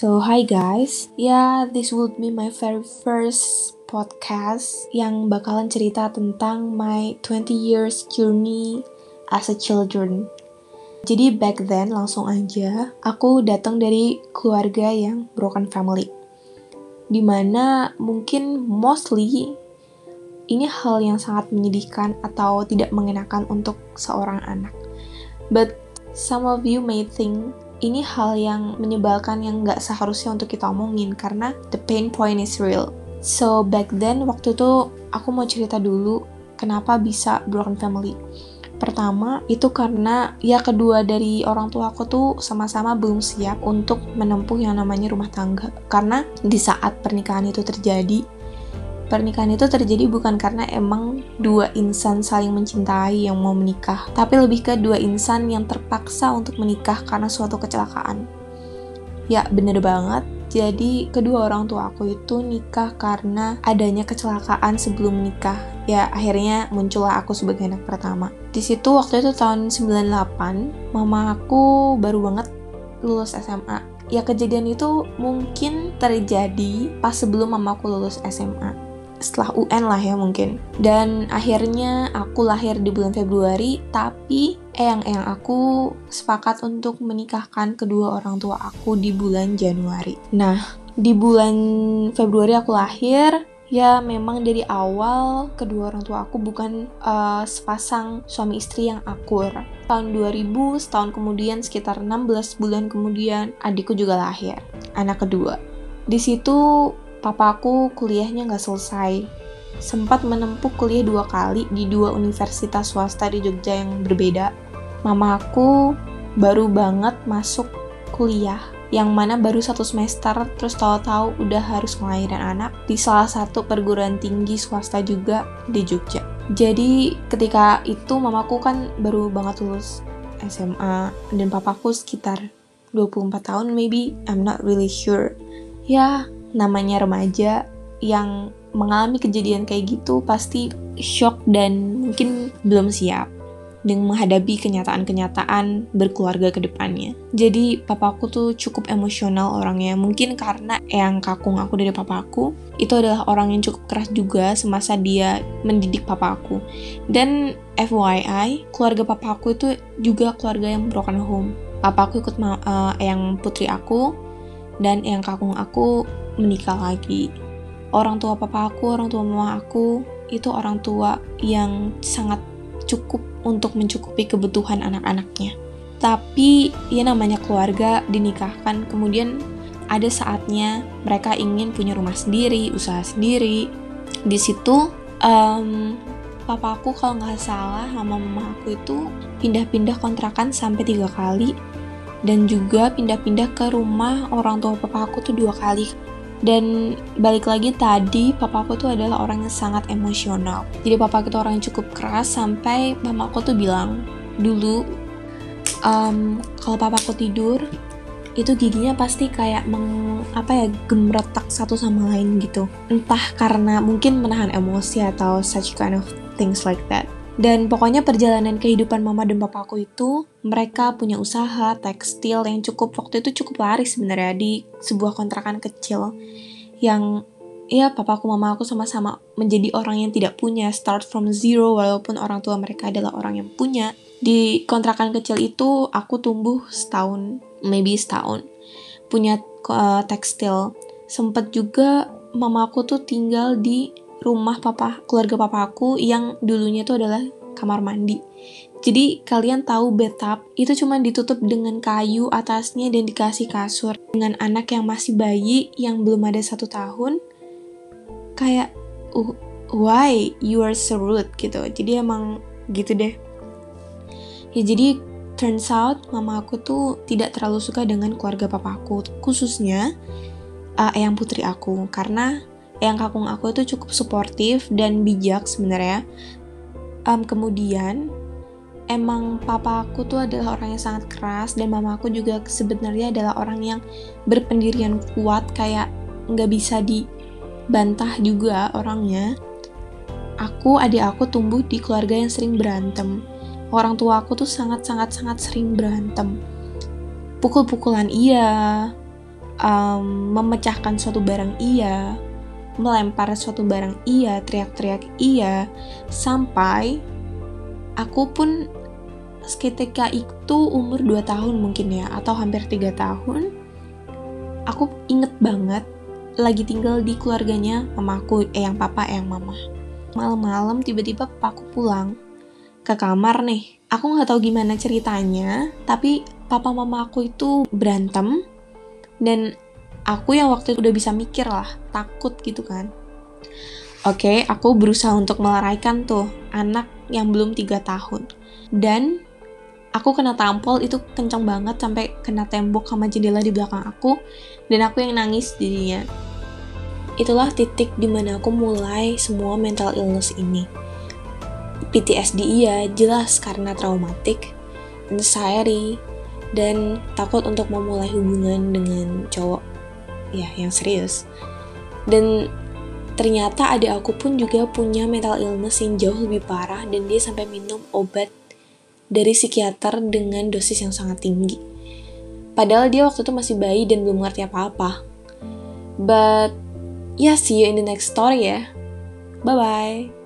So, hi guys. Yeah, this would be my very first podcast yang bakalan cerita tentang my 20 years journey as a children. Jadi back then langsung aja aku datang dari keluarga yang broken family. Di mana mungkin mostly ini hal yang sangat menyedihkan atau tidak mengenakan untuk seorang anak. But some of you may think ini hal yang menyebalkan yang nggak seharusnya untuk kita omongin karena the pain point is real. So back then waktu itu aku mau cerita dulu kenapa bisa broken family. Pertama, itu karena ya kedua dari orang tua aku tuh sama-sama belum siap untuk menempuh yang namanya rumah tangga. Karena di saat pernikahan itu terjadi, Pernikahan itu terjadi bukan karena emang dua insan saling mencintai yang mau menikah, tapi lebih ke dua insan yang terpaksa untuk menikah karena suatu kecelakaan. Ya, bener banget. Jadi, kedua orang tua aku itu nikah karena adanya kecelakaan sebelum menikah. Ya, akhirnya muncullah aku sebagai anak pertama. Di situ waktu itu tahun 98, mama aku baru banget lulus SMA. Ya, kejadian itu mungkin terjadi pas sebelum mamaku lulus SMA setelah UN lah ya mungkin. Dan akhirnya aku lahir di bulan Februari, tapi eyang-eyang aku sepakat untuk menikahkan kedua orang tua aku di bulan Januari. Nah, di bulan Februari aku lahir, ya memang dari awal kedua orang tua aku bukan uh, sepasang suami istri yang akur. Tahun 2000, setahun kemudian sekitar 16 bulan kemudian adikku juga lahir, anak kedua. Di situ papaku kuliahnya nggak selesai. Sempat menempuh kuliah dua kali di dua universitas swasta di Jogja yang berbeda. Mamaku baru banget masuk kuliah yang mana baru satu semester terus tahu-tahu udah harus ngelahirin anak di salah satu perguruan tinggi swasta juga di Jogja. Jadi ketika itu mamaku kan baru banget lulus SMA dan papaku sekitar 24 tahun maybe I'm not really sure. Ya, namanya remaja yang mengalami kejadian kayak gitu pasti shock dan mungkin belum siap dengan menghadapi kenyataan-kenyataan berkeluarga ke depannya. Jadi papaku tuh cukup emosional orangnya. Mungkin karena yang kakung aku dari papaku itu adalah orang yang cukup keras juga semasa dia mendidik papaku. Dan FYI, keluarga papaku itu juga keluarga yang broken home. Papaku ikut uh, yang putri aku dan yang kakung aku menikah lagi. Orang tua papa aku, orang tua mama aku itu orang tua yang sangat cukup untuk mencukupi kebutuhan anak-anaknya. Tapi ya namanya keluarga dinikahkan, kemudian ada saatnya mereka ingin punya rumah sendiri, usaha sendiri. Di situ um, papa aku kalau nggak salah sama mama aku itu pindah-pindah kontrakan sampai tiga kali dan juga pindah-pindah ke rumah orang tua papa aku tuh dua kali dan balik lagi tadi papaku tuh adalah orang yang sangat emosional. Jadi papa itu orang yang cukup keras sampai mamaku tuh bilang dulu um, kalau papaku tidur itu giginya pasti kayak meng, apa ya gemretak satu sama lain gitu. Entah karena mungkin menahan emosi atau such kind of things like that dan pokoknya perjalanan kehidupan mama dan papaku itu, mereka punya usaha tekstil yang cukup waktu itu cukup laris sebenarnya di sebuah kontrakan kecil yang ya papaku mama aku sama-sama menjadi orang yang tidak punya start from zero walaupun orang tua mereka adalah orang yang punya. Di kontrakan kecil itu aku tumbuh setahun maybe setahun punya uh, tekstil. Sempet juga mamaku tuh tinggal di rumah papa keluarga papaku yang dulunya itu adalah kamar mandi. Jadi kalian tahu bathtub itu cuma ditutup dengan kayu atasnya dan dikasih kasur. Dengan anak yang masih bayi yang belum ada satu tahun, kayak uh, why you are so rude gitu. Jadi emang gitu deh. Ya jadi turns out mama aku tuh tidak terlalu suka dengan keluarga papaku, khususnya uh, eyang putri aku karena yang kakung aku itu cukup suportif dan bijak sebenarnya. Um, kemudian emang papa aku tuh adalah orang yang sangat keras dan mama aku juga sebenarnya adalah orang yang berpendirian kuat kayak nggak bisa dibantah juga orangnya. Aku, adik aku tumbuh di keluarga yang sering berantem. Orang tua aku tuh sangat-sangat-sangat sering berantem. Pukul-pukulan iya, um, memecahkan suatu barang iya, melempar suatu barang iya, teriak-teriak iya, sampai aku pun seketika itu umur 2 tahun mungkin ya, atau hampir 3 tahun, aku inget banget lagi tinggal di keluarganya mamaku, eh yang papa, eh yang mama. Malam-malam tiba-tiba papaku pulang ke kamar nih. Aku nggak tahu gimana ceritanya, tapi papa mama aku itu berantem dan aku yang waktu itu udah bisa mikir lah, takut gitu kan. Oke, aku berusaha untuk meleraikan tuh anak yang belum tiga tahun. Dan aku kena tampol itu kencang banget sampai kena tembok sama jendela di belakang aku dan aku yang nangis jadinya. Itulah titik di mana aku mulai semua mental illness ini. PTSD iya jelas karena traumatik, anxiety, dan takut untuk memulai hubungan dengan cowok ya yang serius. Dan ternyata adik aku pun juga punya mental illness yang jauh lebih parah dan dia sampai minum obat dari psikiater dengan dosis yang sangat tinggi. Padahal dia waktu itu masih bayi dan belum ngerti apa-apa. But yeah, see you in the next story ya. Bye bye.